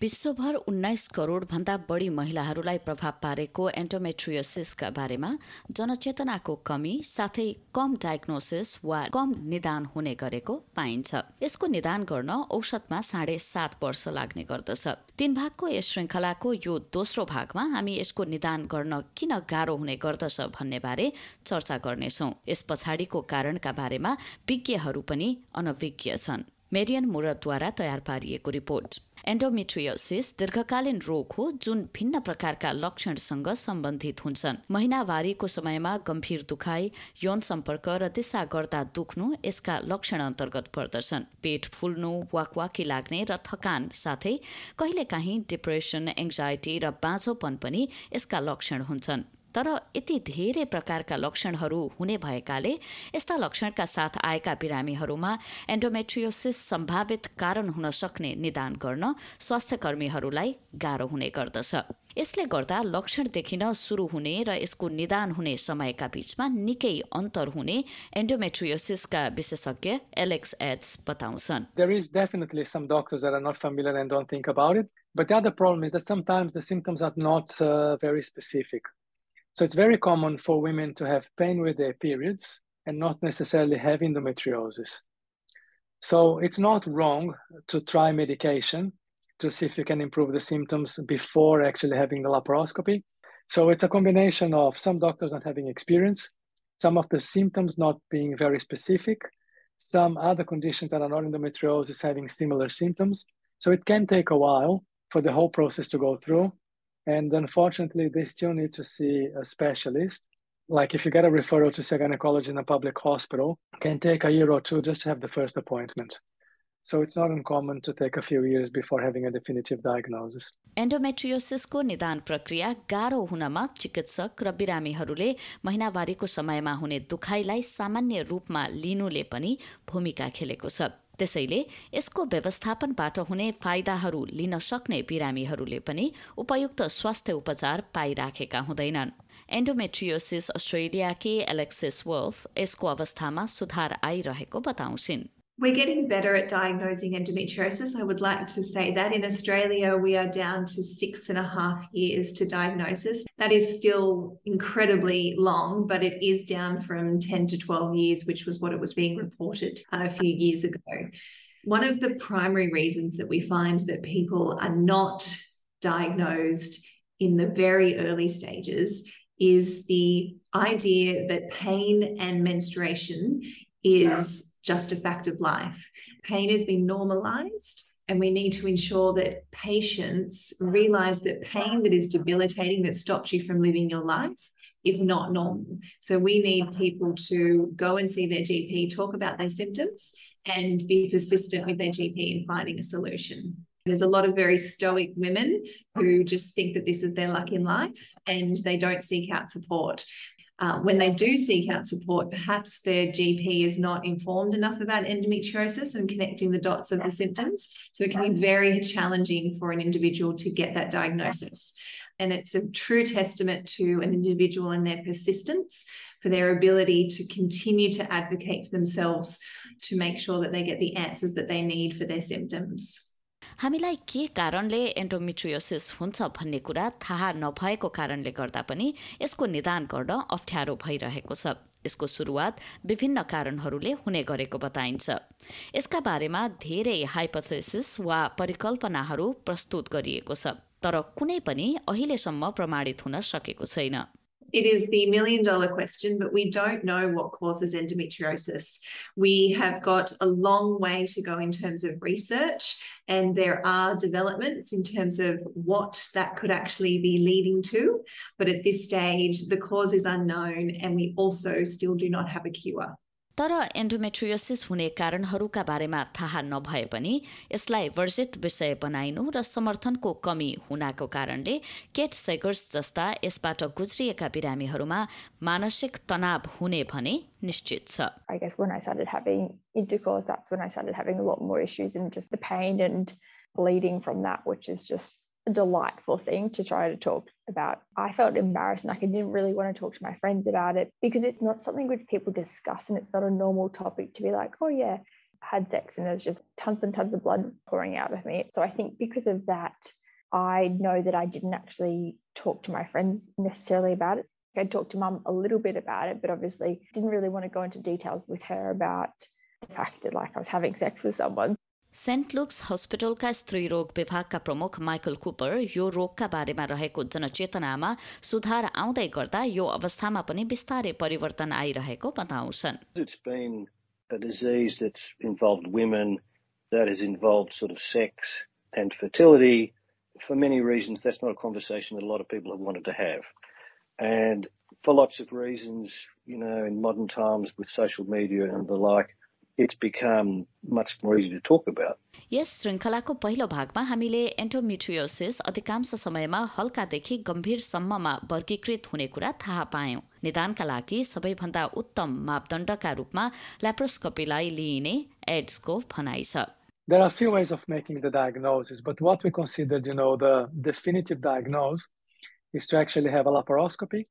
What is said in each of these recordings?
विश्वभर उन्नाइस करोडभन्दा बढी महिलाहरूलाई प्रभाव पारेको एन्टोमेट्रियोसिसका बारेमा जनचेतनाको कमी साथै कम डायग्नोसिस वा कम निदान हुने गरेको पाइन्छ। यसको निदान गर्न औषधमा साढे सात वर्ष लाग्ने गर्दछ। तीन भागको यस श्रृङ्खलाको यो दोस्रो भागमा हामी यसको निदान गर्न किन गाह्रो हुने गर्दछ भन्ने बारे चर्चा गर्नेछौँ। यस पछाडिको कारणका बारेमा विज्ञहरू पनि अनभिज्ञ छन्। मेरियन मुरतद्वारा तयार पारिएको रिपोर्ट एन्डोमेट्रियोसिस दीर्घकालीन रोग हो जुन भिन्न प्रकारका लक्षणसँग सम्बन्धित हुन्छन् महिनावारीको समयमा गम्भीर दुखाइ यौन सम्पर्क र दिशा गर्दा दुख्नु यसका लक्षण अन्तर्गत पर्दछन् पेट फुल्नु वाकवाकी लाग्ने र थकान साथै कहिलेकाहीँ डिप्रेसन एङ्जाइटी र बाँझोपन पनि यसका लक्षण हुन्छन् तर यति धेरै प्रकारका लक्षणहरू हुने भएकाले यस्ता लक्षणका साथ आएका बिरामीहरूमा एन्डोमेट्रियोसिस सम्भावित कारण हुन सक्ने निदान गर्न स्वास्थ्य कर्मीहरूलाई गाह्रो हुने गर्दछ यसले गर्दा लक्षण देखिन सुरु हुने र यसको निदान हुने समयका बीचमा निकै अन्तर हुने एन्डोमेट्रियोसिसका विशेषज्ञ एलेक्स एड्स बताउँछन्. But the other problem is that sometimes the symptoms are not uh, very specific. So it's very common for women to have pain with their periods and not necessarily have endometriosis. So it's not wrong to try medication to see if you can improve the symptoms before actually having the laparoscopy. So it's a combination of some doctors not having experience, some of the symptoms not being very specific, some other conditions that are not endometriosis having similar symptoms. So it can take a while for the whole process to go through. And unfortunately, they still need to see a specialist. Like if you get a referral to see a gynecologist in a public hospital, can take a year or two just to have the first appointment. So it's not uncommon to take a few years before having a definitive diagnosis. एन्डोमेट्रियोसिसको निदान प्रक्रिया गाह्रो हुनमा चिकित्सक र बिरामीहरूले महिनावारीको समयमा हुने दुखाइलाई सामान्य रूपमा लिनुले पनि भूमिका खेलेको छ त्यसैले यसको व्यवस्थापनबाट हुने फाइदाहरू लिन सक्ने बिरामीहरूले पनि उपयुक्त स्वास्थ्य उपचार पाइराखेका हुँदैनन्। एन्डोमेट्रियोसिस अस्ट्रेलियाकी एलेक्सिस वल्फ यसको अवस्थामा सुधार आइरहेको बताउँछिन्। We're getting better at diagnosing endometriosis. I would like to say that in Australia, we are down to six and a half years to diagnosis. That is still incredibly long, but it is down from 10 to 12 years, which was what it was being reported uh, a few years ago. One of the primary reasons that we find that people are not diagnosed in the very early stages is the idea that pain and menstruation is just a fact of life. Pain has been normalized, and we need to ensure that patients realize that pain that is debilitating, that stops you from living your life, is not normal. So we need people to go and see their GP, talk about their symptoms, and be persistent with their GP in finding a solution. There's a lot of very stoic women who just think that this is their luck in life and they don't seek out support. Uh, when they do seek out support, perhaps their GP is not informed enough about endometriosis and connecting the dots of the symptoms. So it can be very challenging for an individual to get that diagnosis. And it's a true testament to an individual and their persistence for their ability to continue to advocate for themselves to make sure that they get the answers that they need for their symptoms. हामीलाई के कारणले endometriosis हुन्छ भन्ने कुरा थाहा नभएको कारणले गर्दा पनि यसको निदान गर्न अप्ठ्यारो भइरहेको छ। यसको सुरुवात विभिन्न कारणहरूले हुने गरेको बताइन्छ। यसका बारेमा धेरै हाइपोथेसिस वा परिकल्पनाहरू प्रस्तुत गरिएको छ तर कुनै पनि अहिलेसम्म प्रमाणित हुन सकेको छैन। It is the million dollar question, but we don't know what causes endometriosis. We have got a long way to go in terms of research, and there are developments in terms of what that could actually be leading to. But at this stage, the cause is unknown, and we also still do not have a cure. तर endometriosis हुने कारणहरूका बारेमा थाहा नभए पनि यसलाई वर्जित विषय बनाइनु र समर्थनको कमी हुनाको कारणले केट सेगर्स जस्ता यसबाट गुज्रिएका बिरामीहरूमा मानसिक तनाव हुने भने निश्चित छ I guess when I started having intercourse, that's when I started having a lot more issues and just the pain and bleeding from that, which is just a delightful thing to try to talk about. I felt embarrassed, like I didn't really want to talk to my friends about it because it's not something which people discuss and it's not a normal topic to be like, oh, yeah, I had sex and there's just tons and tons of blood pouring out of me. So I think because of that, I know that I didn't actually talk to my friends necessarily about it. I talked to mum a little bit about it, but obviously didn't really want to go into details with her about the fact that like I was having sex with someone. Saint Luke's हस्पिटलका स्त्री रोग विभागका प्रमुख Michael Cooper यो रोगका बारेमा रहेको जनचेतनामा सुधार आउँदै गर्दा यो अवस्थामा पनि बिस्तारै परिवर्तन आइरहेको बताउँछन् It's been a disease that's involved women, that has involved sort of sex and fertility. For many reasons, that's not a conversation that a lot of people have wanted to have. And for lots of reasons, you know, in modern times with social media and the like, it's become much more easy to talk about. यस श्रृङ्खलाको पहिलो भागमा हामीले एन्टोमिट्रियोसिस अधिकांश समयमा हल्कादेखि गम्भीरसम्ममा वर्गीकृत हुने कुरा थाहा पायौं निदानका लागि सबैभन्दा उत्तम मापदण्डका रूपमा ल्याप्रोस्कोपीलाई लिइने एड्सको भनाइ छ There are a few ways of making the diagnosis, but what we considered, you know, the definitive diagnosis is to actually have a laparoscopy,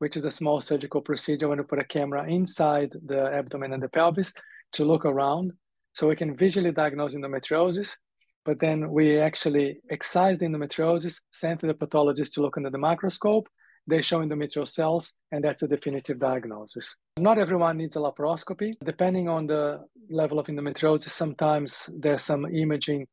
which is a small surgical procedure when you put a camera inside the abdomen and the pelvis to look around so we can visually diagnose endometriosis. But then we actually excise the endometriosis, send to the pathologist to look under the microscope. They show endometrial cells, and that's the definitive diagnosis. Not everyone needs a laparoscopy. Depending on the level of endometriosis, sometimes there's some imaging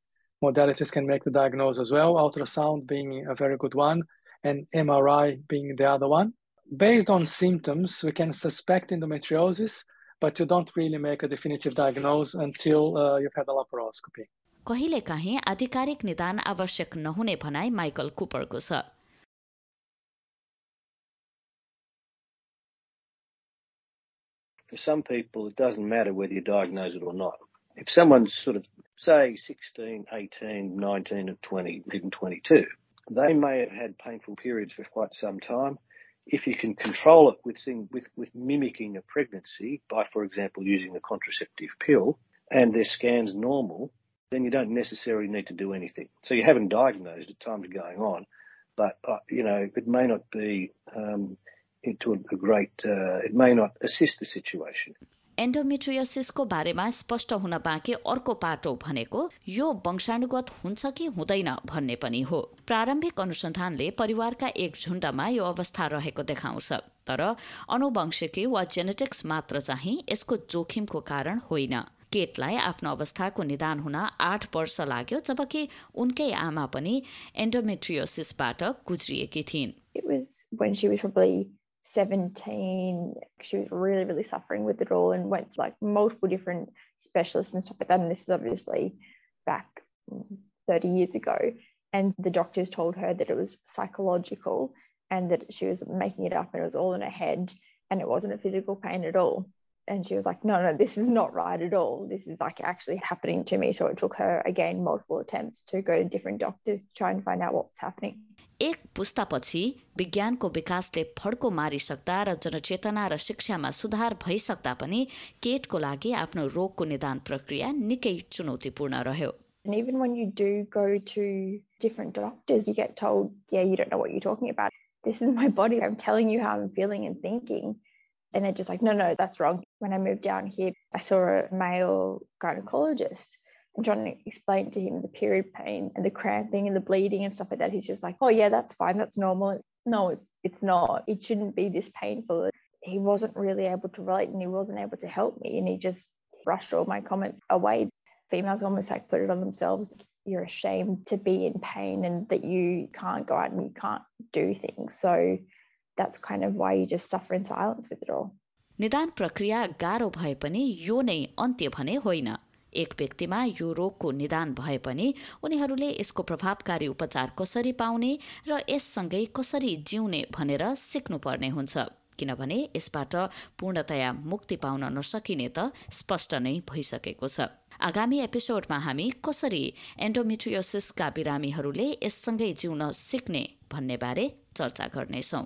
modalities can make the diagnosis as well, ultrasound being a very good one, and MRI being the other one. Based on symptoms, we can suspect endometriosis but you don't really make a definitive diagnosis until uh, you've had a laparoscopy. कहिलेकाहीँ आधिकारिक निदान आवश्यक नहुने भनाई Michael कुपरको छ For some people, it doesn't matter whether you diagnose it or not. If someone's sort of, say, 16, 18, 19, or 20, even 22, they may have had painful periods for quite some time if you can control it with, thing, with, with mimicking a pregnancy by, for example, using a contraceptive pill and their scan's normal, then you don't necessarily need to do anything. So you haven't diagnosed it, time's going on, but, uh, you know, it may not be um, into a, a great, uh, it may not assist the situation. एन्डोमेट्रियोसिसको बारेमा स्पष्ट हुन बाँकी अर्को पाटो भनेको यो वंशाणुगत हुन्छ कि हुँदैन भन्ने पनि हो। प्रारम्भिक अनुसन्धानले परिवारका एक झुण्डमा यो अवस्था रहेको देखाउँछ तर अनुवंशिकी वा जेनेटिक्स मात्र चाहिँ यसको जोखिमको कारण होइन। केटलाई आफ्नो अवस्थाको निदान हुन आठ वर्ष लाग्यो जबकि उनकै आमा पनि एन्डोमेट्रियोसिसबाट गुज्रिएकी थिइन्। 17, she was really, really suffering with it all and went to like multiple different specialists and stuff like that. And this is obviously back 30 years ago. And the doctors told her that it was psychological and that she was making it up and it was all in her head and it wasn't a physical pain at all And she was like, no, no, this is not right at all. This is like actually happening to me. So it took her again multiple attempts to go to different doctors to try and find out what was happening. एक पुस्तापछि विज्ञानको विकासले फड्को मारिसक्दा र जनचेतना र शिक्षामा सुधार भइसक्दा पनि केटको लागि आफ्नो रोगको निदान प्रक्रिया निकै चुनौतीपूर्ण रह्यो And even when you do go to different doctors, you get told, yeah, you don't know what you're talking about. This is my body. I'm telling you how I'm feeling and thinking. And they're just like, no, no, that's wrong. When I moved down here, I saw a male gynecologist and trying to explain to him the period pain and the cramping and the bleeding and stuff like that. He's just like, oh yeah, that's fine, that's normal. No, it's it's not. It shouldn't be this painful. He wasn't really able to relate and he wasn't able to help me. And he just brushed all my comments away. Females almost like put it on themselves. You're ashamed to be in pain and that you can't go out and you can't do things. So that's kind of why you just suffer in silence with it all. निदान प्रक्रिया गाह्रो भए पनि यो नै अन्त्य भने होइन। एक व्यक्तिमा यो रोगको निदान भए पनि उनीहरूले यसको प्रभावकारी उपचार कसरी पाउने र यससँगै कसरी जिउने भनेर सिक्नुपर्ने हुन्छ। किनभने यसबाट पूर्णतया मुक्ति पाउन नसकिने त स्पष्ट नै भइसकेको छ। आगामी एपिसोडमा हामी कसरी एन्डोमिट्रियोसिसका बिरामीहरूले यससँगै जिउन सिक्ने भन्ने बारे चर्चा गर्नेछौँ।